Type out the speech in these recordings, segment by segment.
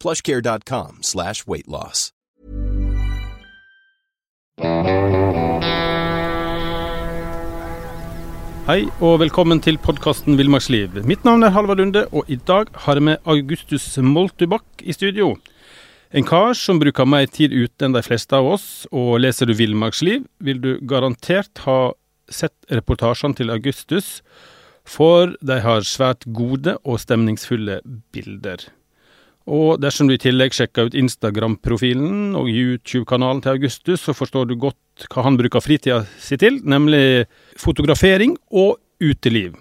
plushcare.com slash weight loss. Hei og velkommen til podkasten Villmarksliv. Mitt navn er Halvard Lunde, og i dag har jeg med Augustus Moltubakk i studio. En kar som bruker mer tid ute enn de fleste av oss, og leser du Villmarksliv, vil du garantert ha sett reportasjene til Augustus, for de har svært gode og stemningsfulle bilder. Og dersom du i tillegg sjekker ut Instagram-profilen og YouTube-kanalen til Augustus, så forstår du godt hva han bruker fritida si til, nemlig fotografering og uteliv.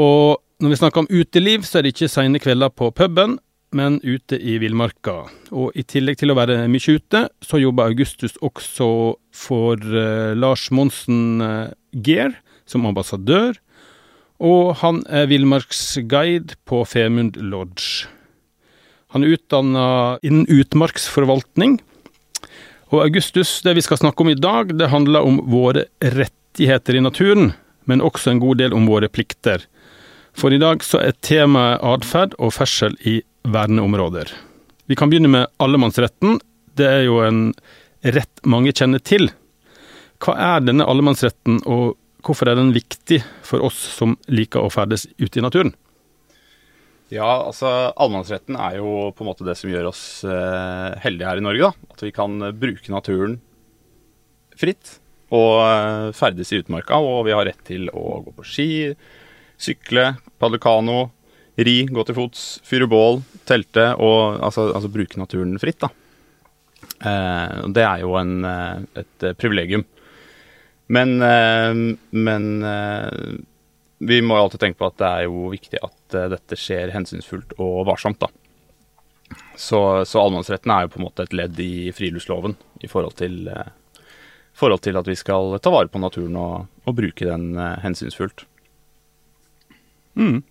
Og når vi snakker om uteliv, så er det ikke seine kvelder på puben, men ute i villmarka. Og i tillegg til å være mye ute, så jobber Augustus også for uh, Lars Monsen uh, Gear som ambassadør, og han er villmarksguide på Femund Lodge. Han er utdanna innen utmarksforvaltning. Og Augustus, det vi skal snakke om i dag, det handler om våre rettigheter i naturen, men også en god del om våre plikter. For i dag så er temaet atferd og ferdsel i verneområder. Vi kan begynne med allemannsretten. Det er jo en rett mange kjenner til. Hva er denne allemannsretten, og hvorfor er den viktig for oss som liker å ferdes ute i naturen? Ja, altså allemannsretten er jo på en måte det som gjør oss eh, heldige her i Norge. da. At vi kan bruke naturen fritt og eh, ferdes i utmarka. Og vi har rett til å gå på ski, sykle, padle kano, ri, gå til fots, fyre bål, telte og altså, altså bruke naturen fritt. da. Eh, det er jo en, eh, et privilegium. Men, eh, men eh, vi må jo alltid tenke på at det er jo viktig at uh, dette skjer hensynsfullt og varsomt. da. Så, så allemannsretten er jo på en måte et ledd i friluftsloven i forhold til, uh, forhold til at vi skal ta vare på naturen og, og bruke den uh, hensynsfullt. Mm.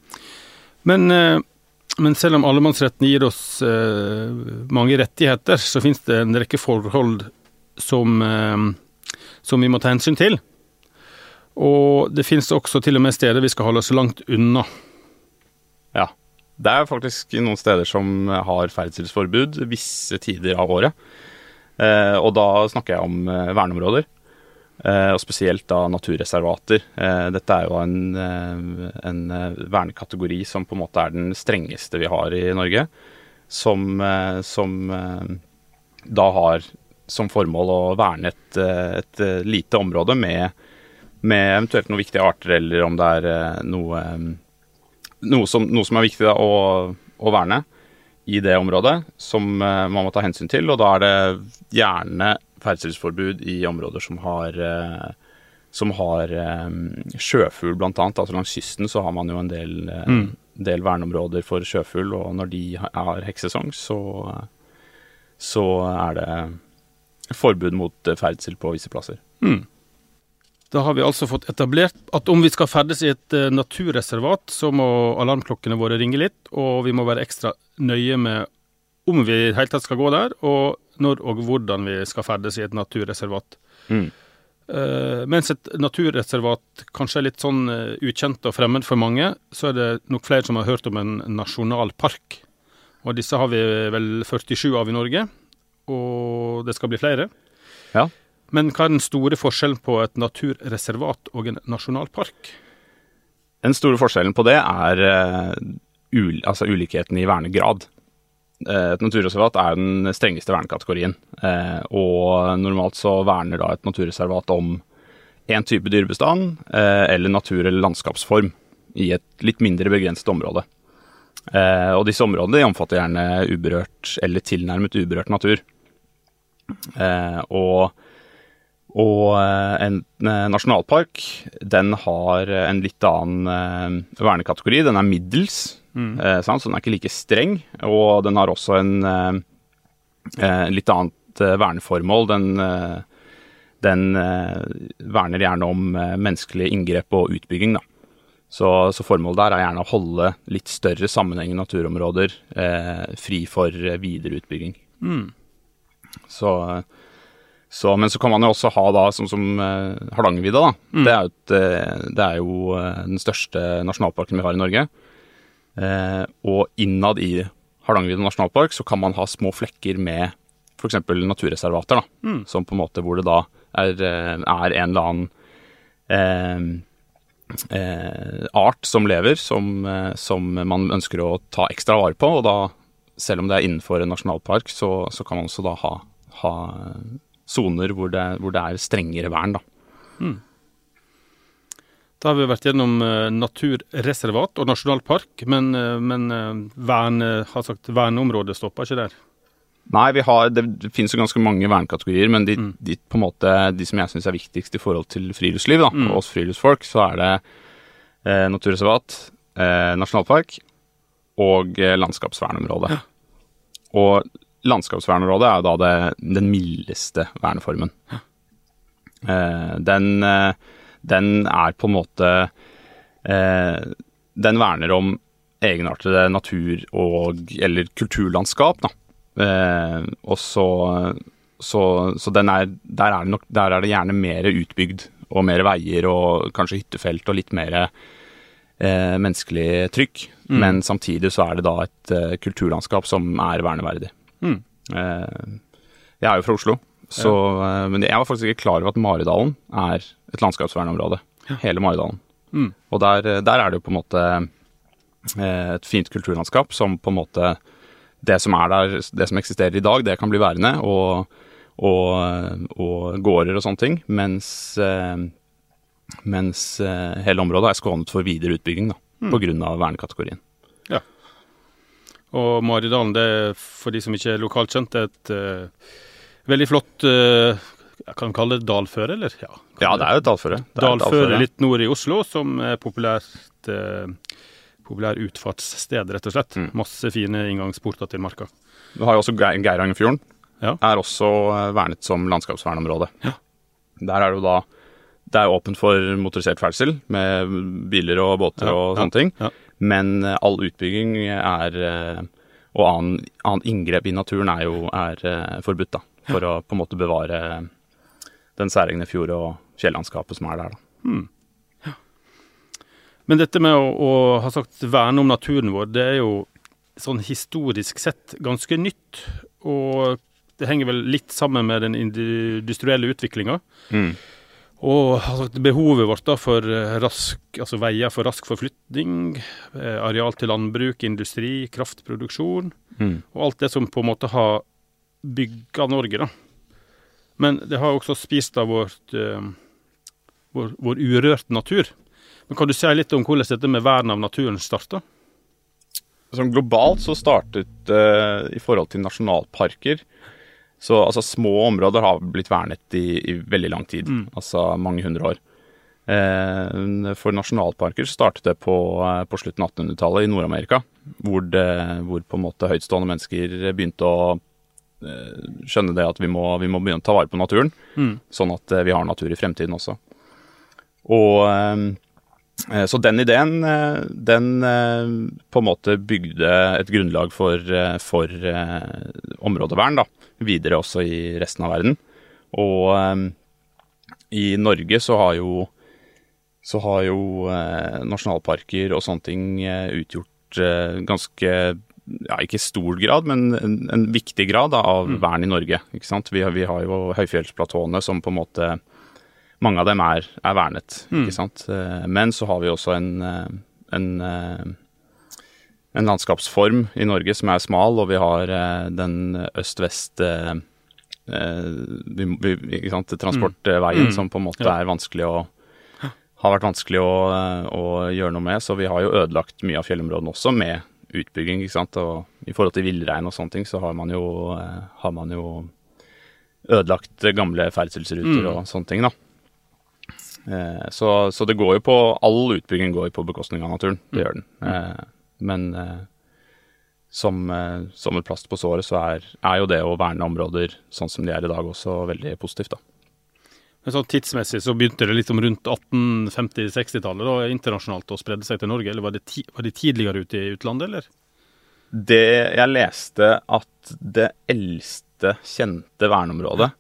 Men, men, selv om allemannsretten gir oss mange rettigheter, så finnes det en rekke forhold som, som vi må ta hensyn til. Og det finnes også til og med steder vi skal holde oss langt unna. Ja. Det er faktisk noen steder som har ferdselsforbud visse tider av året. Eh, og da snakker jeg om eh, verneområder. Eh, og spesielt da naturreservater. Dette er jo en, en, vernekategori som på en måte er den strengeste vi har i Norge. Som, som da har som formål å verne et, et lite område med med eventuelt noen viktige arter, eller om det er eh, noe, noe, som, noe som, er viktig da, å, å, verne i det området, som uh, man må ta hensyn til. Og da er det gjerne ferdselsforbud i områder som har, som har sjøfugl, bl.a. Altså langs kysten så har man jo en del, mm. del verneområder for sjøfugl, og når de har heksesong, så, så er det forbud mot ferdsel på visse plasser. Mm. Da har vi altså fått etablert at om vi skal ferdes i et uh, naturreservat, så må alarmklokkene våre ringe litt, og vi må være ekstra nøye med om vi i det hele tatt skal gå der, og når og hvordan vi skal ferdes i et naturreservat. Mm. Uh, mens et naturreservat kanskje er litt sånn uh, ukjent og fremmed for mange, så er det nok flere som har hørt om en nasjonalpark. Og disse har vi vel 47 av i Norge, og det skal bli flere. Ja. Men hva er den store forskjellen på et naturreservat og en nasjonalpark? Den store forskjellen på det er uh, ul altså ulikheten i vernegrad. et naturreservat er den strengeste vernekategorien. Og normalt så verner da et naturreservat om én type dyrebestand eller natur- eller landskapsform i et litt mindre begrenset område. Og disse områdene omfatter gjerne uberørt eller tilnærmet uberørt natur. Og og eh, en eh, nasjonalpark, den har en litt annen eh, vernekategori. Den er middels, mm. så den er ikke like streng. Og den har også en litt annet verneformål. Den, den verner gjerne om menneskelig inngrep og utbygging, da. Så, så, formålet der er gjerne å holde litt større sammenhengende naturområder eh, fri for videre utbygging. Mm. Så så, men så kan man jo også ha da, sånn som uh, Hardangervidda. da. Mm. Det, er et, uh, det er jo uh, den største nasjonalparken vi har i Norge. Uh, og innad i Hardangervidda nasjonalpark så kan man ha små flekker med f.eks. naturreservater. da, mm. Som på en måte hvor det da er, er en eller annen art som lever, som, som, man ønsker å ta ekstra vare på. Og da, selv om det er innenfor en nasjonalpark, så, så kan man også da ha, ha soner hvor, hvor, det er strengere vern. Da. Mm. Da har vi vært gjennom uh, naturreservat og nasjonalpark, men, uh, men uh, vern, har sagt, verneområdet stopper ikke der? Nei, har, det, det, finnes jo ganske mange vernekategorier, men de, mm. de, måte, de som jeg syns er viktigst i forhold til friluftsliv, da, mm. og oss friluftsfolk, så er det eh, naturreservat, eh, nasjonalpark og eh, landskapsvernområde. Ja. Og landskapsvernområdet er da det, den mildeste verneformen. Eh, den, eh, den, er på en måte eh, Den verner om egenartede natur- og eller kulturlandskap, da. Og så, så, så er, der, er nok, der, er det gjerne mer utbygd og mer veier og kanskje hyttefelt og litt mer menneskelig trykk. Mm. Men samtidig så er det da et kulturlandskap som er verneverdig. Mm. Eh, jeg er jo fra Oslo, så, ja. Eh, men jeg var faktisk ikke klar over at Maridalen er et landskapsvernområde. Ja. Hele Maridalen. Mm. Og der, der, er det jo på en måte eh, et fint kulturlandskap som på en måte Det som er der, det som eksisterer i dag, det kan bli værende, og, og, og gårder og sånne ting. Mens, mens hele området er skånet for videre utbygging da, mm. pga. vernekategorien. Og Maridalen, det er for de som ikke er lokalt kjent, er et uh, veldig flott uh, jeg kan kalle det dalføre, eller? Ja, ja det er jo et dalføre. Dalføre litt nord i Oslo, som er populært uh, populær utfartssted, rett og slett. Mm. Masse fine inngangsporter til marka. Du har jo også Geirangerfjorden. Ja. Er også vernet som landskapsvernområde. Ja. Der er det jo da Det er åpent for motorisert ferdsel med biler og båter ja, og sånne ting. Men eh, all utbygging er, eh, og annen, annen, inngrep i naturen er jo er eh, forbudt, da. For å på en måte bevare den særegne fjord- og fjellandskapet som er der, da. Hmm. Men dette med å, å, ha sagt verne om naturen vår, det er jo sånn historisk sett ganske nytt. Og det henger vel litt sammen med den industrielle utviklinga. Mm. Og altså, behovet vårt da for eh, rask, altså veier for rask forflytning, eh, areal til landbruk, industri, kraftproduksjon, mm. og alt det som på en måte har bygga Norge, da. Men det har også spist av vårt, uh, vår, vår urørte natur. Men Kan du si litt om hvordan dette med vern av naturen starta? Som globalt så startet uh, i forhold til nasjonalparker så altså, små områder har blitt vernet i, i veldig lang tid, mm. altså mange hundre år. Eh, for nasjonalparker startet det på, eh, på slutten av 1800-tallet i Nord-Amerika, hvor, hvor, på en måte høytstående mennesker begynte å eh, skjønne det at vi må, vi må, begynne å ta vare på naturen, mm. sånn at eh, vi har natur i fremtiden også. Og så den ideen, eh, den eh, på en måte bygde et grunnlag for, for områdevern da, videre også i resten av verden. Og i Norge så har jo, så har jo nasjonalparker og sånne ting utgjort ganske ja, ikke stor grad, men en, en viktig grad da, av mm. vern i Norge. Vi har, vi har jo høyfjellsplatåene som på en måte mange av dem er, er vernet, mm. ikke sant. Eh, men så har vi også en, eh, en, eh, en landskapsform i Norge som er smal, og vi har den øst-vest transportveien Mm. som på en måte Ja. er vanskelig å har vært vanskelig å, å gjøre noe med, så vi har jo ødelagt mye av fjellområdene også med utbygging. ikke sant? Og I forhold til villrein og sånne ting, så har man jo, har man jo ødelagt gamle ferdselsruter Mm. og sånne ting, da. Eh, så, så det går jo på All utbygging går jo på bekostning av naturen. Det Mm. gjør den. Eh, men eh, som, som et plaster på såret, så er, er jo det å verne områder sånn som de er i dag, også veldig positivt, da. Men sånn tidsmessig så begynte det liksom rundt 1850-60-tallet da, internasjonalt å spredde seg til Norge, eller var det, ti var det tidligere ute i utlandet, eller? Det jeg leste at det eldste kjente verneområdet.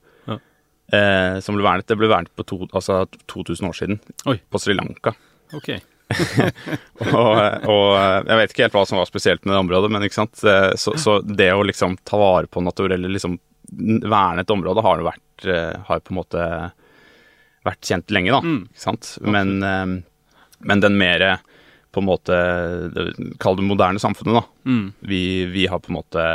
Eh, som ble vernet, det ble vernet på to, altså 2000 år siden, Oi. på Sri Lanka. Ok. Og, og jeg vet ikke helt hva som var spesielt med det området, men ikke sant. Eh, Så, så det å liksom ta vare på natur, eller liksom verne et område, har jo vært eh, Har på en måte vært kjent lenge, da. Mm. Ikke sant. Men, eh, men den mer på en måte Kall det moderne samfunnet, da. Mm. Vi, vi har på en måte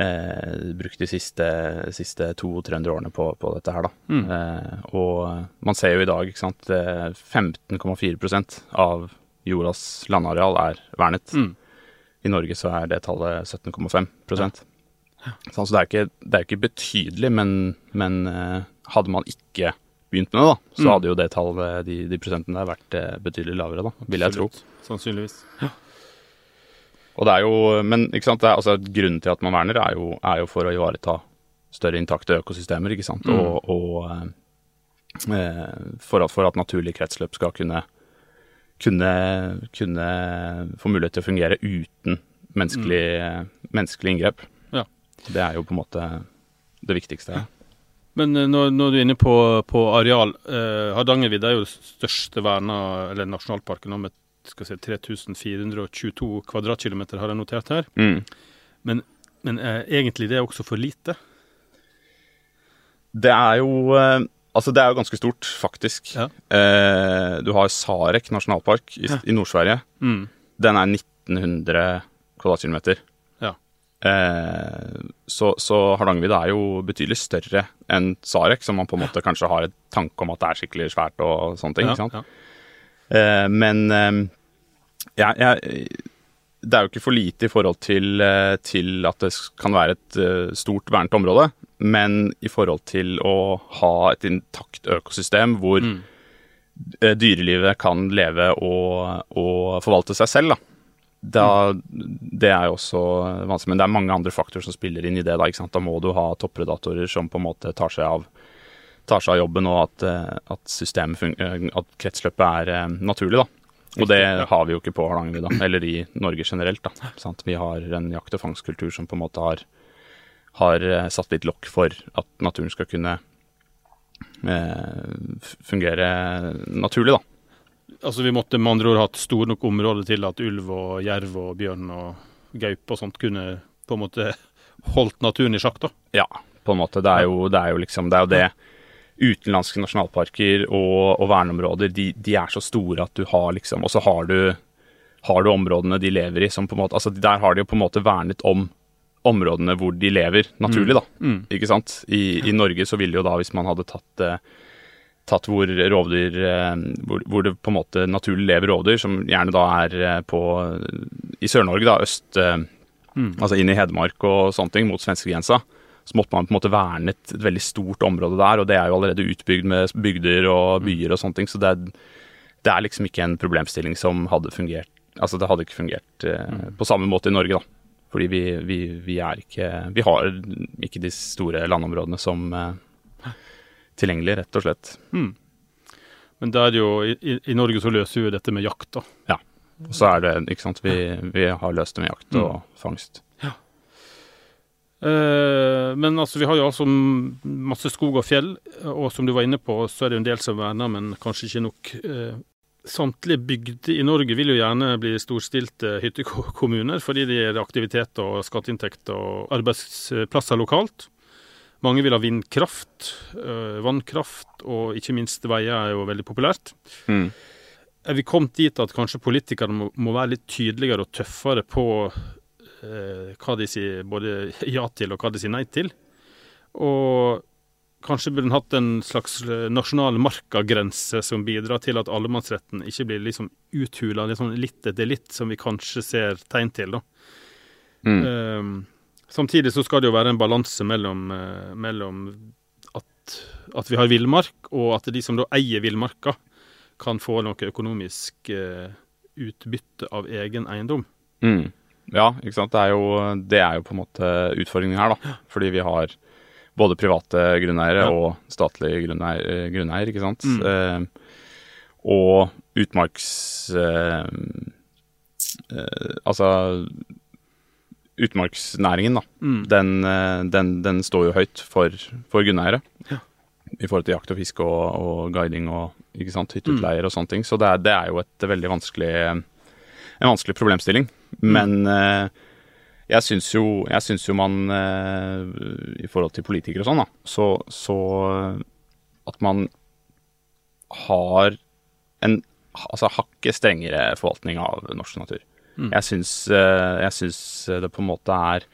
eh, brukt de siste, siste 200-300 årene på, på dette her, da. Mm. Eh, og man ser jo i dag, ikke sant, eh, 15,4% av jordas landareal er vernet. Mm. I Norge så er det tallet 17,5% Sånn, Så det er ikke, det er ikke betydelig, men, men eh, hadde man ikke begynt med det, da, så Mm. hadde jo det tallet, de, de prosentene der, vært eh, betydelig lavere, da, vil jeg tro. Sannsynligvis. Og det er jo, men ikke sant, det er, altså, grunnen til at man verner er jo, er jo for å ivareta større intakte økosystemer, ikke sant, Mm. og, og eh, eh, for, at, for at naturlig kretsløp skal kunne, kunne, kunne få mulighet til å fungere uten menneskelig, menneskelig inngrep. Mm. Ja. Det er jo på en måte det viktigste. Men eh, når, når du er inne på, på areal, eh, Hardangervidda er jo den største verna, eller nasjonalparken med skal si, 3422 kvadratkilometer, har jeg notert her. Mm. Men, men eh, egentlig det er også for lite. Det er jo eh, Altså, det er jo ganske stort, faktisk. Ja. Eh, du har Sarek nasjonalpark i, Ja. i Nord-Sverige. Mm. Den er 1900 kvadratkilometer. Ja. Eh, så, så Hardangervidda er jo betydelig større enn Sarek, som man på en måte kanskje har et tanke om at det er skikkelig svært og sånne ting. Ja, ikke sant? Ja. Eh, men eh, ja, jeg, det er jo ikke for lite i forhold til, eh, til at det kan være et eh, stort vernet område, men i forhold til å ha et intakt økosystem hvor Mm. dyrelivet kan leve og, og forvalte seg selv, da. Da, det er jo også vanskelig, men det er mange andre faktorer som spiller inn i det. Da? Da må du ha toppredatorer som på en måte tar seg av, tar seg av jobben, og at, eh, at, eh, at kretsløpet er eh, naturlig. da. Og det har vi jo ikke på Hardangervidda, eller i Norge generelt. da. Sant? Vi har en jakt- og fangstkultur som på en måte har, har satt litt lokk for at naturen skal kunne eh, fungere naturlig, da. Altså Vi måtte med andre ord hatt store nok områder til at ulv og jerv og bjørn og gaupe og sånt kunne på en måte holdt naturen i sjakk, da. Ja, på en måte. Det er jo, det er jo liksom Det er jo det. Utenlandske nasjonalparker og, og verneområder, de, de er så store at du har liksom Og så har du, har du områdene de lever i som på en måte Altså der har de jo på en måte vernet om områdene hvor de lever naturlig, da. Mm. Ikke sant? I, I Norge så ville jo da, hvis man hadde tatt eh, tatt hvor rovdyr eh, hvor, hvor det på en måte naturlig lever rovdyr, som gjerne da er eh, på I Sør-Norge, da, øst eh, Mm. Altså inn i Hedmark og sånne ting, mot svenskegrensa. Så måtte man på en måte verne et, veldig stort område der, og det er jo allerede utbygd med bygder og byer og sånne ting, så det er, det er liksom ikke en problemstilling som hadde fungert Altså det hadde ikke fungert eh, på samme måte i Norge, da. Fordi vi, vi, vi er ikke Vi har ikke de store landområdene som eh, tilgjengelig, rett og slett. Mm. Men det er jo, i, i- Norge så løser vi dette med jakt, da. Ja. Og så er det, ikke sant, vi, vi har løst det med jakt og fangst. Eh, men altså, vi har jo altså masse skog og fjell, og som du var inne på, så er det en del som verner, men kanskje ikke nok. Eh, samtlige bygder i Norge vil jo gjerne bli storstilte hyttekommuner, fordi det gir aktivitet og skatteinntekter og arbeidsplasser lokalt. Mange vil ha vindkraft, eh, vannkraft, og ikke minst veier er jo veldig populært. Mm. er vi kommet dit at kanskje politikerne må, være litt tydeligere og tøffere på hva de sier både ja til og hva de sier nei til. Og kanskje burde en hatt en slags eh, nasjonal markagrense som bidrar til at allemannsretten ikke blir liksom uthula liksom litt etter litt, som vi kanskje ser tegn til. da. Mm. Um, samtidig så skal det jo være en balanse mellom, eh, mellom at, at vi har villmark, og at de som da eier villmarka, kan få noe økonomisk uh, utbytte av egen eiendom. Mm. Ja, ikke sant. Det er, jo, det er jo på en måte utfordringen her, da. Fordi vi har både private grunneiere Ja. og statlige grunneier, eh, grunneier ikke sant. Mm. Eh, og utmarks... Eh, eh, altså Utmarksnæringen, da. Mm. Den, eh, den, den står jo høyt for, for grunneiere. Ja. I forhold til jakt og fiske og, og guiding og ikke sant, Mm. og sånne ting. Så det er, det er jo et veldig vanskelig en vanskelig problemstilling. Mm. Men eh, jeg syns jo, jo man eh, I forhold til politikere og sånn, da, så, så at man har en altså hakket strengere forvaltning av norsk natur. Mm. Jeg syns, eh, jeg syns det på en måte er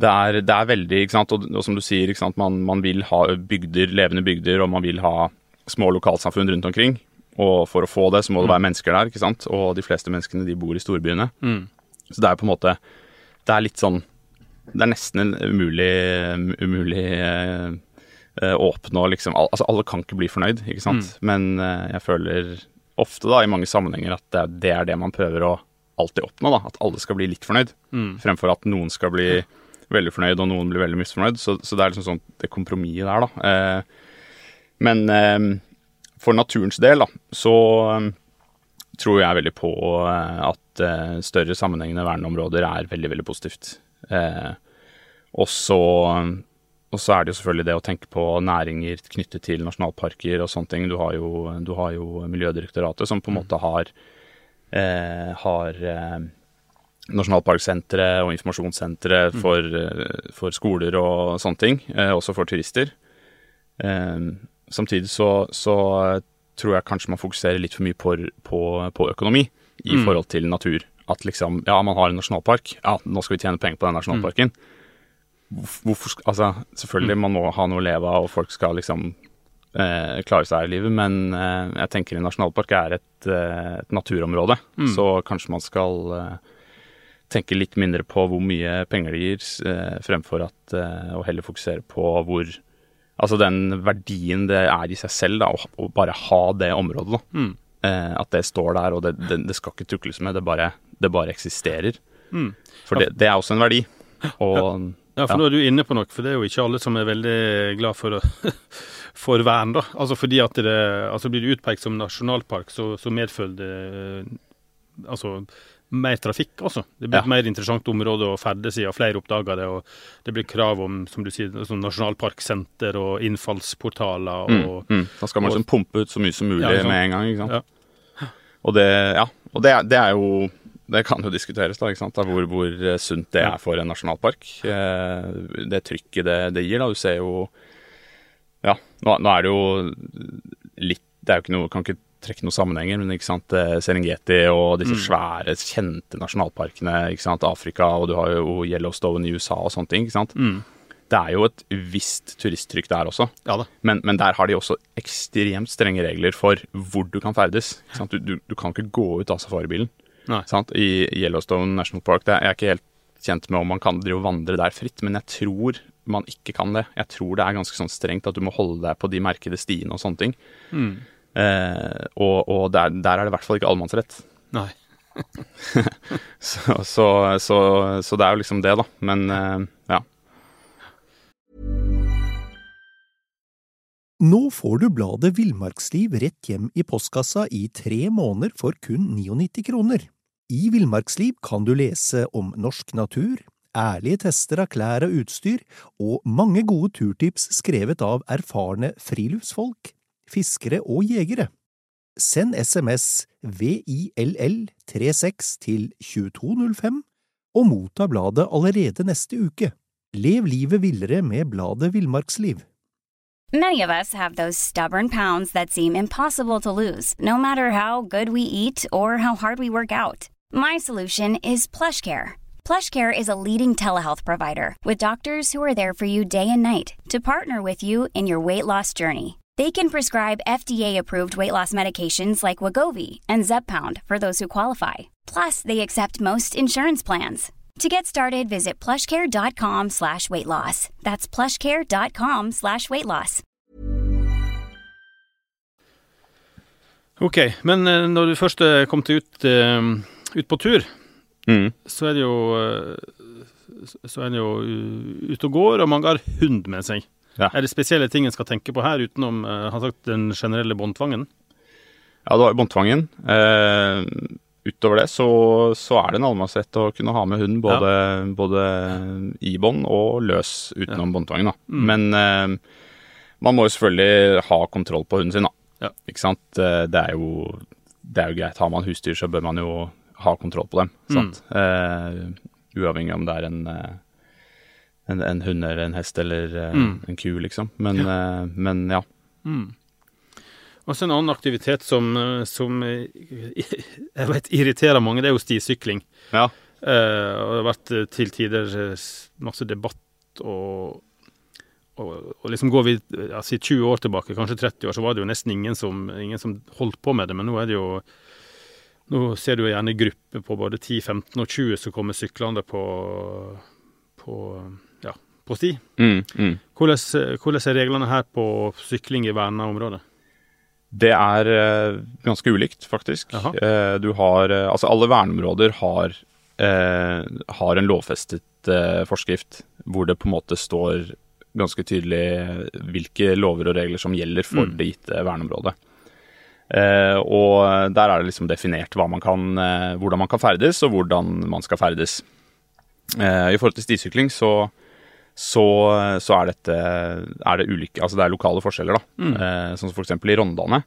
det er, det er veldig, ikke sant, og, og som du sier, man, man vil ha bygder, levende bygder, og man vil ha små lokalsamfunn rundt omkring. Og for å få det, så må det være mennesker der, ikke sant. Og de fleste menneskene, de bor i storbyene. Mm. Så det er på en måte Det er litt sånn Det er nesten en umulig, umulig eh, eh, å oppnå liksom Altså, alle kan ikke bli fornøyd, ikke sant. Men eh, jeg føler ofte, da, i mange sammenhenger, at det, det er det man prøver å alltid oppnå, da. At alle skal bli litt fornøyd. Mm. Fremfor at noen skal bli veldig fornøyd, og noen blir veldig misfornøyd. Så, så det er liksom sånn det kompromisset der, da. Eh, men eh, for naturens del, da, så eh, tror jeg veldig på eh, at eh, større sammenhengende verneområder er veldig, veldig positivt. Eh, og så er det jo selvfølgelig det å tenke på næringer knyttet til nasjonalparker og sånne ting. Du har jo, du har jo Miljødirektoratet som på en måte har, eh, har eh, Nasjonalparksenteret og informasjonssenteret for, eh, for skoler og sånne ting, også for turister. Eh, samtidig så, så tror jeg kanskje man fokuserer litt for mye på, på, på økonomi i Mm. forhold til natur. At liksom, ja, man har en nasjonalpark, ja, nå skal vi tjene penger på den nasjonalparken. Mm. Hvorfor, altså, selvfølgelig, man må ha noe å leve av, og folk skal liksom eh, klare seg i livet, men eh, jeg tenker en nasjonalpark er et, eh, et naturområde, så kanskje man skal eh, tenke litt mindre på hvor mye penger det gir, eh, fremfor at, eh, å heller fokusere på hvor Altså den verdien det er i seg selv, da, å, å bare ha det området, da. Mm. Eh, at det står der, og det, det, det skal ikke tukles med, det bare, det bare eksisterer. Mm. For det, det er også en verdi. Og Ja, for Ja. nå er du inne på noe, for det er jo ikke alle som er veldig glad for, for vern, da. Altså fordi at det altså blir det utpekt som nasjonalpark, så, så medfølger det altså mer trafikk, altså. Det blir Ja. et mer interessant område å ferdes i, og flere oppdager det. Og det blir krav om, som du sier, sånn nasjonalparksenter og innfallsportaler mm, og mm, da skal man liksom pumpe ut så mye som mulig Ja, ikke med en gang. ikke sant? Ja. Og det, ja, og det, det er jo Det kan jo diskuteres, da, ikke sant? Da, hvor, hvor eh, sunt det er for en nasjonalpark. Eh, det trykket det, det gir, da. Du ser jo Ja, nå, nå er det jo litt Det er jo ikke noe Kan ikke trekke noen sammenhenger, men ikke sant, eh, Serengeti og disse Mm. svære, kjente nasjonalparkene. ikke sant, Afrika, og du har jo Yellowstone i USA og sånne ting. ikke sant? mm, Det er jo et visst turisttrykk der også. Ja det. Men, men der har de også ekstremt strenge regler for hvor du kan ferdes. ikke Sant? Du, du, du kan ikke gå ut av safaribilen i Yellowstone National Park. Det er, jeg er ikke helt kjent med om man kan drive og vandre der fritt, men jeg tror man ikke kan det. Jeg tror det er ganske sånn strengt at du må holde deg på de merkede stiene og sånne ting. Mm. Eh, og og der, der er det i hvert fall ikke allemannsrett. Nei. Så, så, så, så det er jo liksom det, da. Men eh, ja. Nå får du bladet Villmarksliv rett hjem i postkassa i tre måneder for kun 99 kroner. I Villmarksliv kan du lese om norsk natur, ærlige tester av klær og utstyr, og mange gode turtips skrevet av erfarne friluftsfolk, fiskere og jegere. Send SMS VILL36 til 2205 og motta bladet allerede neste uke. Lev livet villere med bladet Villmarksliv. Many of us have those stubborn pounds that seem impossible to lose, no matter how good we eat or how hard we work out. My solution is PlushCare. PlushCare is a leading telehealth provider with doctors who are there for you day and night to partner with you in your weight loss journey. They can prescribe FDA-approved weight loss medications like Wagovi and Zepbound for those who qualify. Plus, they accept most insurance plans. To get started, visit plushcare.com slash weight loss. That's plushcare.com slash weight loss. Ok, men eh, når du først er kommet ut, eh, ut på tur, Mm. så er det jo eh, så er det jo ute og går, og mange har hund med seg. Ja. Er det spesielle ting en skal tenke på her, utenom uh, sagt, den generelle båndtvangen? Ja, det var jo båndtvangen. Uh, utover det så, så er det en allemannsrett å kunne ha med hund både, både i bånd og løs utenom båndtvangen. da. Mm. Men uh, man må jo selvfølgelig ha kontroll på hunden sin, da. Ja. Ikke sant? Det er, jo, det er jo greit. Har man husdyr, så bør man jo ha kontroll på dem. Mm. Sant? Eh, uavhengig om det er en, en, en hund eller en hest eller eh, Mm. en ku, liksom. Men ja. men ja. Mm. Og så en annen aktivitet som, eh, som eh, jeg vet irriterer mange, det er jo stisykling. ja. Eh, og det har vært eh, til tider eh, masse debatt og og, og liksom går vi altså, si 20 år tilbake, kanskje 30 år, så var det jo nesten ingen som, ingen som holdt på med det. Men nå er det jo Nå ser du gjerne grupper på både 10, 15 og 20 som kommer syklende på, på, på sti. Mm, mm. Hvordan, hvordan er reglene her på sykling i verna områder? Det er eh, ganske ulikt, faktisk. Jaha. Eh, du har eh, Altså, alle verneområder har, har en lovfestet forskrift hvor det på en måte står ganske tydelig hvilke lover og regler som gjelder for Mm. det gitte verneområdet. Eh, og der er det liksom definert man kan, eh, hvordan man kan ferdes, og hvordan man skal ferdes. Eh, I forhold til stisykling så, så, så er dette er det ulike Altså det er lokale forskjeller, da. Mm. Eh, sånn som eksempel i Rondane.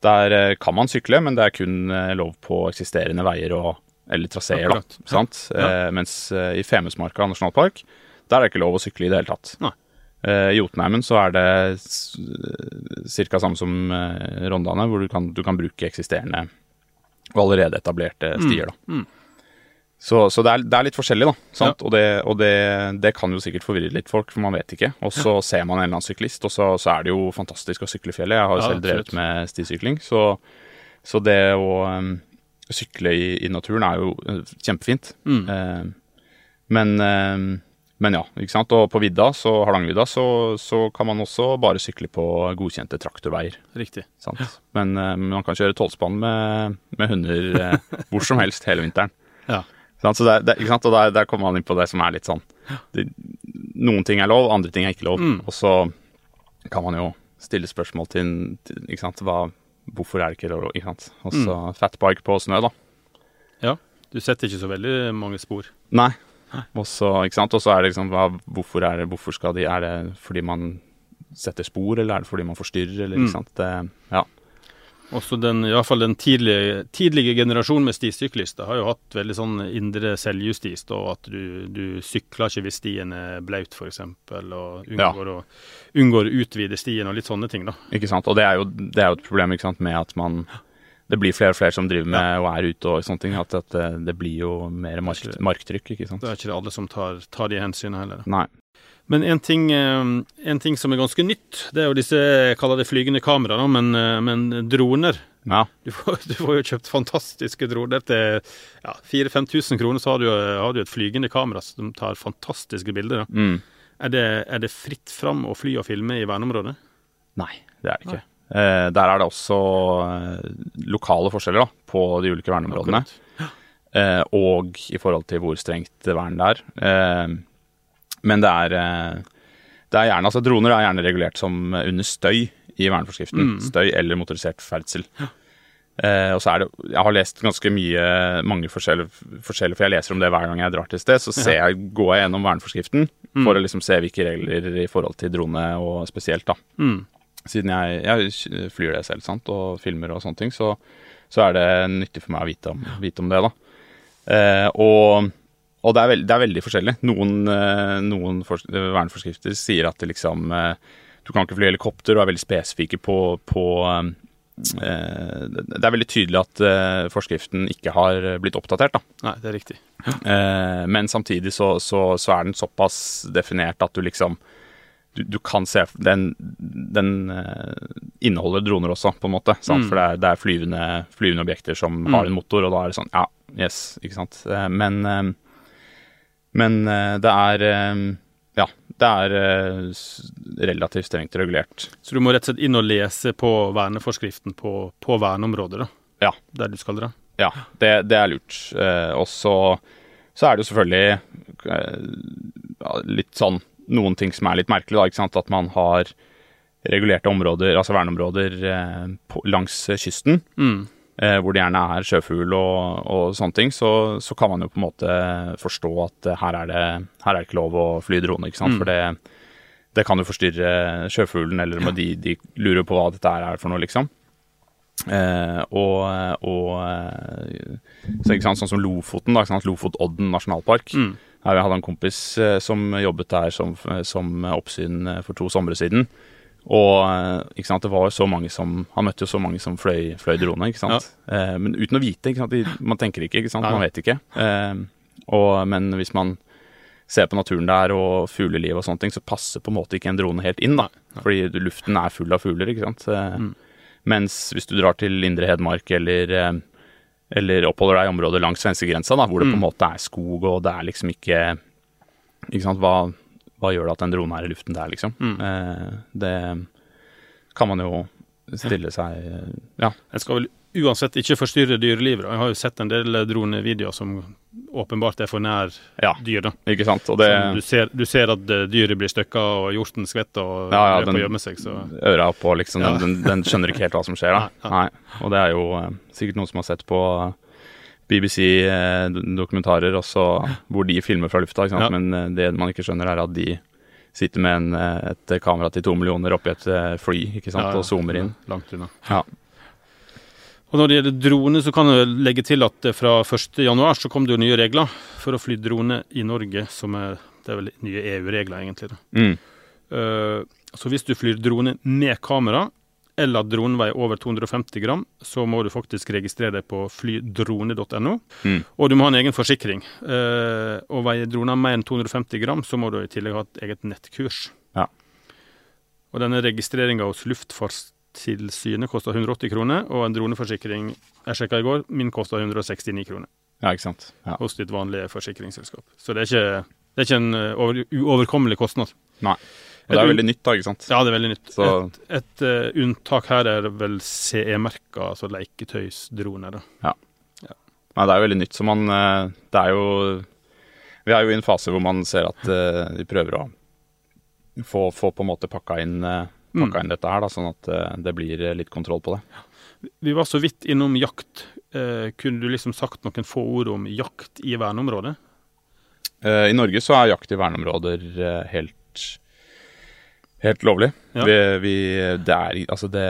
Der eh, kan man sykle, men det er kun eh, lov på eksisterende veier og eller traseer, da. Ja. Eh, mens eh, i Femundsmarka nasjonalpark, der er det ikke lov å sykle i det hele tatt. Nei. Eh, I Jotunheimen så er det ca. samme som Rondane, hvor du kan, du kan bruke eksisterende og allerede etablerte stier. da. Mm. Så, så det, er, det er litt forskjellig, da. Sant? Og, det, og det, det kan jo sikkert forvirre litt folk, for man vet ikke. Og så ser man en eller annen syklist, og så, så er det jo fantastisk å sykle fjellet. Jeg har jo Ja, selv drevet med stisykling, så, så det å um, sykle i, i naturen er jo eh, kjempefint. Mm. Uh, men, uh, men ja, ikke sant. Og på vidda, så Hardangervidda, så, så kan man også bare sykle på godkjente traktorveier. Riktig. Sant? Men uh, man kan kjøre tolvspann med, med hunder eh, hvor som helst hele vinteren. Ja. Så der, der, ikke sant? Og der, der kommer man inn på det som er litt sånn det, Noen ting er lov, andre ting er ikke lov. Mm. Og så kan man jo stille spørsmål til, til ikke sant? Hva, hvorfor er det ikke lov. Ikke sant? Og så Mm. fatbike på snø, da. Ja. Du setter ikke så veldig mange spor. Nei. Og så er det liksom hva, Hvorfor er det Hvorfor skal de Er det fordi man setter spor, eller er det fordi man forstyrrer, eller Mm. ikke sant? Det, ja. Også den, i hvert fall den tidlige, tidlige generasjonen med stisyklister har jo hatt veldig sånn indre selvjustis, da, at du, du sykler ikke hvis stien er blaut, f.eks., og unngår, å, unngår å utvide stien og litt sånne ting, da. Ikke sant? Og det er jo, det er jo et problem ikke sant? med at man Det blir flere og flere som driver med og er ute og sånne ting. At, det, det blir jo mer mark, marktrykk, ikke sant. Det er ikke det alle som tar, tar de hensynene heller. Nei. Men en ting, eh, en ting som er ganske nytt, det er jo disse jeg kaller det flygende kamera, men, eh, men droner. Ja. Du får, du får jo kjøpt fantastiske droner til ja, 4000-5000 kroner, så har du, har du et flygende kamera som tar fantastiske bilder. Mm. Er, det, er det fritt fram å fly og filme i verneområdet? Nei, det er det ikke. Eh, der er det også eh, lokale forskjeller da, på de ulike verneområdene. Eh, og i forhold til hvor strengt vern det er. Eh, men det er, eh, det er gjerne, altså Droner er gjerne regulert som under støy i verneforskriften. Mm. Støy eller motorisert ferdsel. Eh, og så er det, Jeg har lest ganske mye, mange forskjellige, forskjellige, for jeg leser om det hver gang jeg drar til sted. Så ser jeg, går jeg gjennom verneforskriften Mm. for å liksom se hvilke regler i forhold til drone og spesielt. da. Mm. Siden jeg, jeg flyr det selv sant, og filmer og sånne ting, så, så er det nyttig for meg å vite om, vite om det. da. Eh, og og det, er veld, det er veldig forskjellig. Noen, eh, noen for, verneforskrifter sier at det liksom eh, du kan ikke fly helikopter, og er veldig spesifikke på, på eh, Det er veldig tydelig at eh, forskriften ikke har blitt oppdatert. da. Nei, det er riktig. Eh, men samtidig så, så, så er den såpass definert at du liksom du, du kan se Den, den eh, inneholder droner også, på en måte. Sant? Mm. For det er, det er flyvende, flyvende objekter som Mm. har en motor, og da er det sånn Ja, yes, ikke sant. Men men eh, det er eh, Ja, det er eh, relativt strengt regulert. Så du må rett og slett inn og lese på verneforskriften på, på verneområdet, da. Ja. Der du skal dra. Ja, det, det er lurt. Og så, så er det jo selvfølgelig litt sånn noen ting som er litt merkelig, da, ikke sant. At man har regulerte områder, altså verneområder langs kysten, Mm. Eh, hvor det gjerne er sjøfugl og, og sånne ting, så, så kan man jo på en måte forstå at eh, her er det, her er det ikke lov å fly drone, ikke sant. Mm. For det, det kan jo forstyrre sjøfuglen, eller de, de lurer på hva dette er for noe, liksom. Eh, og og eh, så sant, sånn som Lofoten, da? Lofotodden nasjonalpark. Mm. Jeg hadde en kompis som jobbet der som, som oppsyn for to somre siden. Og eh, ikke sant, det var jo så mange som Han møtte jo så mange som fløy, fløy drone, ikke sant. Eh, men uten å vite. Ikke sant? De, man tenker ikke, ikke sant. Man vet ikke. Eh, og, men hvis man ser på naturen der og fugleliv og sånne ting, så passer på en måte ikke en drone helt inn, da. Fordi luften er full av fugler, ikke sant. Eh, Mm. Mens hvis du drar til Indre Hedmark eller eh, eller oppholder deg i området langs svenskegrensa, da, hvor det på en Mm. måte er skog, og det er liksom ikke Ikke sant, hva, hva gjør det at en drone er i luften der, liksom? Mm. Eh, det kan man jo stille seg Ja. En skal vel uansett ikke forstyrre dyrelivet. Jeg har jo sett en del dronevideoer som åpenbart er for nær ja dyr. da. ikke sant? Og det du, ser, du ser at eh, dyret blir stykka og hjorten skvetter og Ja, ja, er på den- å gjemme seg. Så Øra oppå, liksom. Ja. Den, den, den skjønner ikke helt hva som skjer, da. Nei. Og det er jo eh, sikkert noen som har sett på BBC-dokumentarer også, hvor de filmer fra lufta? Ja. men eh, det man ikke skjønner, er at de sitter med en, eh, et kamera til to millioner oppi et eh, fly ikke sant? Ja, ja. og zoomer inn. Langt unna. Ja. Og Når det gjelder drone, så kan jeg legge til at eh, fra 1.1 så kom det jo nye regler for å fly drone i Norge, som er, det er vel nye EU-regler, egentlig. Mm. Uh, så hvis du flyr drone med kamera, eller at dronen veier over 250 gram, så må du faktisk registrere deg på flydrone.no. Mm. Og du må ha en egen forsikring. Eh, og veier droner mer enn 250 gram, så må du i tillegg ha et eget nettkurs. Ja. Og denne registreringa hos Luftfartstilsynet koster 180 kroner, og en droneforsikring jeg sjekka i går, min koster 169 kroner Ja, ikke sant. Ja. hos ditt vanlige forsikringsselskap. Så det er ikke, det er ikke en eh, over, uoverkommelig kostnad. Nei. Og det er veldig nytt, da, ikke sant. Ja, det er veldig nytt. Så- Et, et uh, unntak her er vel CE-merka, altså leketøysdroner. da. Nei, det er jo veldig nytt, så man eh, Det er jo Vi er jo i en fase hvor man ser at uh, de prøver å få, få på en måte pakka inn, uh, pakka Mm. inn dette her, da, sånn at eh, det blir eh, litt kontroll på det. Vi var så vidt innom jakt. Eh, kunne du liksom sagt noen få ord om jakt i verneområdet? Eh, I Norge så er jakt i verneområder eh, helt Helt lovlig. Ja. Vi, vi, det er altså det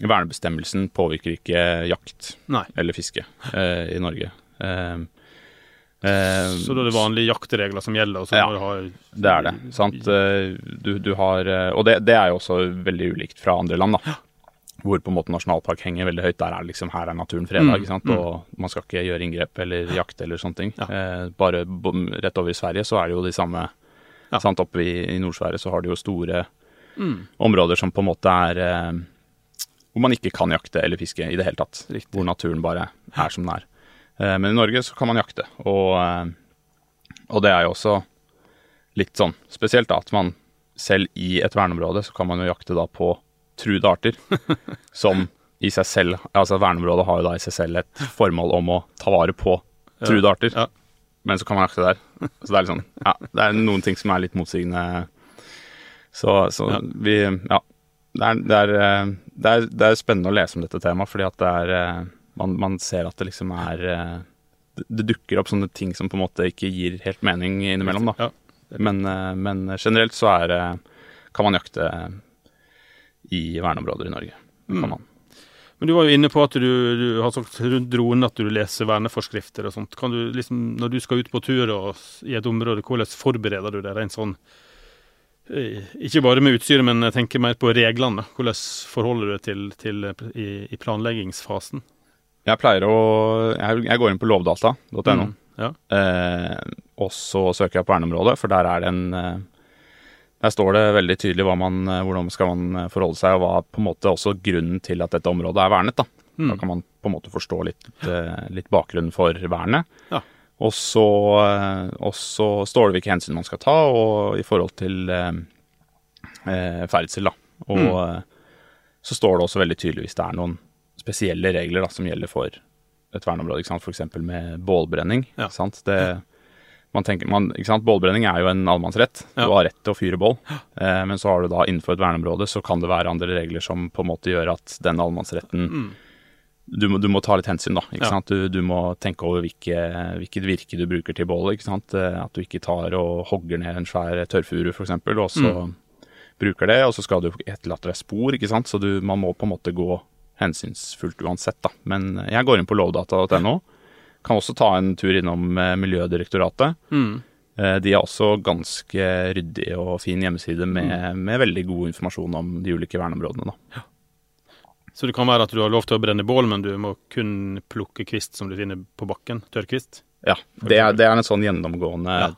Vernebestemmelsen påvirker ikke jakt Nei. eller fiske eh, i Norge. Eh, eh, Så da er det vanlige jaktregler som gjelder? Ja, må du ha Det er det. sant? Eh, Du, du har eh, Og det, det er jo også veldig ulikt fra andre land, da. Hvor på en måte nasjonalpark henger veldig høyt. Der er liksom Her er naturen freda, Mm, mm. Og man skal ikke gjøre inngrep eller jakt eller sånne ting. Ja. Eh, bare rett over i Sverige så er det jo de samme Ja. Sant? Oppe i, i Nord-Sverige så har de jo store Mm. områder som på en måte er eh, Hvor man ikke kan jakte eller fiske i det hele tatt. Riktig. Hvor naturen bare er som den er. Eh, men i Norge så kan man jakte. Og, eh, og det er jo også litt sånn spesielt da, at man selv i et verneområde så kan man jo jakte da på truede arter. som i seg selv Altså verneområdet har jo da i seg selv et formål om å ta vare på truede arter. Ja. Men så kan man jakte der. Så det er litt sånn Ja, det er noen ting som er litt motsigende. Så, så Ja. vi Ja. Det er, det, er, eh, det, er, det er spennende å lese om dette temaet, fordi at det er eh, man, man ser at det liksom er eh, det, dukker opp sånne ting som på en måte ikke gir helt mening innimellom, da. Ja. Men, men generelt så er det kan man jakte i verneområder i Norge. Mm. kan man. Men du var jo inne på at du, du har sagt rundt dronen at du leser verneforskrifter og sånt. Kan du liksom, Når du skal ut på tur og, i et område, hvordan forbereder du deg rent sånn Ikke bare med utstyret, men jeg tenker mer på reglene. Hvordan forholder du deg til, til i, i planleggingsfasen? Jeg pleier å Jeg, jeg går inn på lovdata.no, Mm, ja. eh, og så søker jeg på verneområdet, for der er det en eh, Der står det veldig tydelig man, eh, hvordan skal man eh, forholde seg, og hva på en måte også grunnen til at dette området er vernet. Da, Mm. da kan man på en måte forstå litt, eh, litt bakgrunnen for vernet. Ja. Og så, eh, og så står det hvilke hensyn man skal ta, og i forhold til eh, eh, ferdsel, da. Og Mm. eh, så står det også veldig tydelig hvis det er noen spesielle regler da, som gjelder for et verneområde, ikke sant? f.eks. med bålbrenning. Ja. Sant? Det, man tenker, man, ikke sant? Bålbrenning er jo en allemannsrett. Du har rett til å fyre bål. Eh, men så har du da innenfor et verneområde så kan det være andre regler som på en måte gjør at den allemannsretten du, må, du må ta litt hensyn, da. Ikke. Ja. sant? Du, du må tenke over hvilke, hvilket virke du bruker til bålet. Ikke sant? Eh, At du ikke tar og hogger ned en svær tørrfuru, f.eks., og så Mm. bruker det, og så skal du etterlate deg spor, ikke sant. Så du, man må på en måte gå hensynsfullt uansett, da. Men jeg går inn på lovdata.no. Kan også ta en tur innom eh, Miljødirektoratet. Mm. Eh, De har også ganske ryddig og fin hjemmeside med, Mm. med veldig god informasjon om de ulike verneområdene. Da. Så det kan være at du har lov til å brenne bål, men du må kun plukke kvist som du finner på bakken. Tørrkvist. Ja, det er, det er en sånn gjennomgående Ja.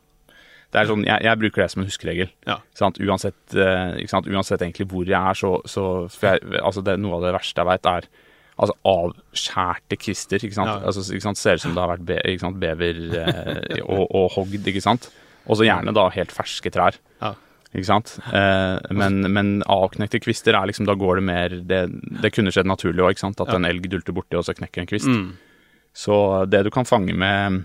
det sånn, jeg, jeg bruker det som en huskeregel. Ja. Uansett, uh? Uansett egentlig hvor jeg er, så, så jeg, altså det, Noe av det verste jeg veit, er altså avskjærte kvister. Ikke sant? Ja. Altså, ikke sant? Ser ut som det har vært be, bever uh, og, og hogd, ikke sant. Og så gjerne da helt ferske trær. Ja. Ikke sant? Eh, men, men avknekte kvister er liksom Da går det mer Det, det kunne skjedd naturlig òg, ikke sant. At Ja. en elg dulter borti, og så knekker en kvist. Mm. Så det du kan fange med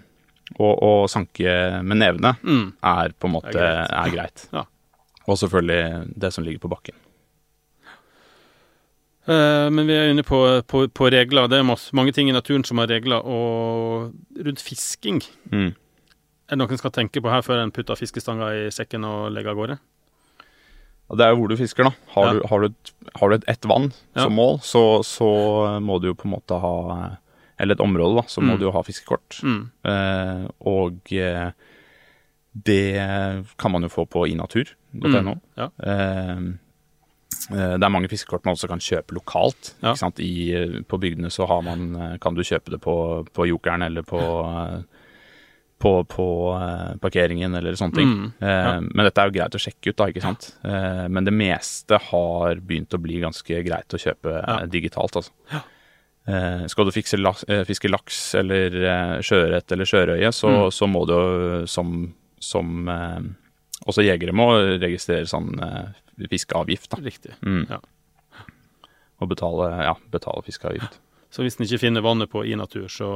å sanke med nevene, Mm. er på en måte Er greit. er greit. Ja. Og selvfølgelig det som ligger på bakken. Eh, men vi er inne på, på, på regler. Det er mange ting i naturen som har regler. Og rundt fisking, Mm. er det noen skal tenke på her før en putter fiskestanga i sekken og legger av gårde? Det er jo hvor du fisker, da. Har Ja. du, har du, et, har du et ett vann Ja. som mål, så, så må du jo på en måte ha Eller et område, da, så må Mm. du jo ha fiskekort. Mm. Eh, og eh, det kan man jo få på inatur.no. Mm. Ja. Eh, eh, det er mange fiskekort man også kan kjøpe lokalt. Ikke? I, eh, på bygdene så har man, eh, kan du kjøpe det på, på Jokeren eller på, eh, på, på eh, parkeringen eller sånne ting. Mm. Eh, Ja. Men dette er jo greit å sjekke ut, da, ikke sant. Eh, men det meste har begynt å bli ganske greit å kjøpe Ja. eh, digitalt, altså. Eh, skal du fikse laks, eh, fiske laks eller eh, sjøørret eller sjørøye, så, Mm. så må du som, som eh, Også jegere må registrere sånn eh, fiskeavgift, da. Riktig. Mm. Ja. Og betale, ja, betale fiskeavgift. Så hvis en ikke finner vannet på i natur, så,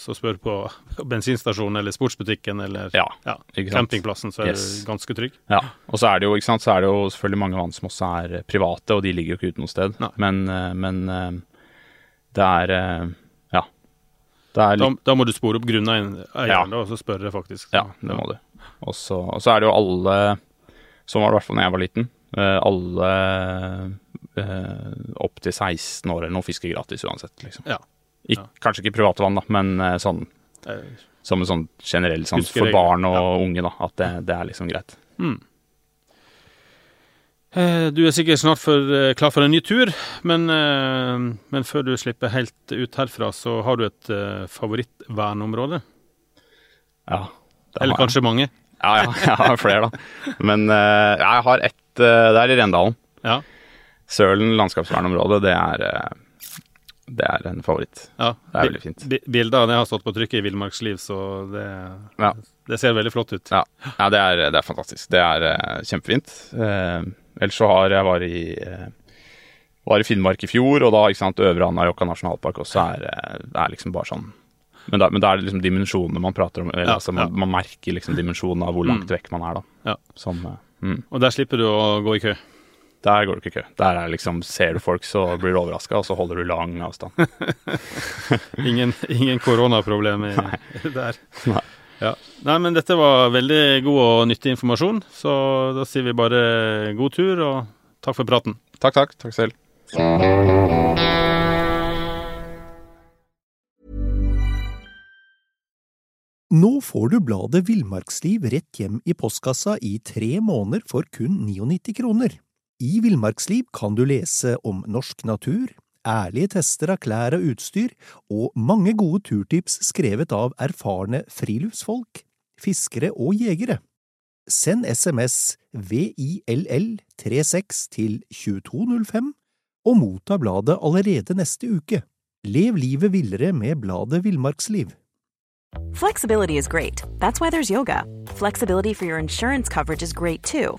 så spør på bensinstasjonen eller sportsbutikken eller Ja, ja, campingplassen, så er Yes. du ganske trygg. Ja, og så er det jo ikke sant, så er det jo selvfølgelig mange vann som også er private, og de ligger jo ikke ute noe sted. Men, eh, men eh, det er eh, Ja. Det er Da, litt da må du spore opp grunneieren Ja. da, og så spørre, faktisk. Ja, det må du. Og så, er det jo alle Sånn var det i hvert fall da jeg var liten. alle eh, opp til 16 år eller noe fisker gratis uansett, liksom. Ja. Ik Ja. Kanskje ikke private vann, da, men eh, sånn Eh, som en sånn generell sånn for barn og unge, da. At det, det er liksom greit. Mm. Eh, Du er sikkert snart for, eh, klar for en ny tur, men, eh, men før du slipper helt ut herfra, så har du et favorittverneområde? Ja. det Eller kanskje mange? Ja, ja, jeg har flere, da. Men ja, jeg har ett Det er i Rendalen. Ja. Sølen landskapsvernområde, det er eh, Det er en favoritt. ja. Det er veldig fint. Bildet av det har stått på trykket i Villmarksliv, så det, Ja. det ser veldig flott ut. Ja, ja det, er, det er fantastisk. Det er uh, kjempefint. Uh, ellers så har jeg var i uh, var i Finnmark i fjor, og da ikke sant, Øvre Anárjohka nasjonalpark også er, er liksom bare sånn Men da, men da er det liksom dimensjonene man prater om. Eller, Ja, altså, man, man merker liksom dimensjonen av hvor langt Mm. vekk man er, da. Ja. Som, mm. Og der slipper du å gå i kø. Der går det ikke kø. Der er liksom, ser du folk, så blir du overraska, og så holder du lang avstand. Ingen, ingen koronaproblem i- der. Nei. Ja. Nei, men dette var veldig god og nyttig informasjon, så da sier vi bare god tur og takk for praten. Takk, takk. Takk selv. Nå får du bladet Villmarksliv rett hjem i postkassa i tre måneder for kun 99 kroner. I Villmarksliv kan du lese om norsk natur, ærlige tester av klær og utstyr, og mange gode turtips skrevet av erfarne friluftsfolk, fiskere og jegere. Send SMS VILL36 til 2205 og motta bladet allerede neste uke. Lev livet villere med bladet Villmarksliv. Flexibility is great. That's why there's yoga. Flexibility for your insurance coverage is too.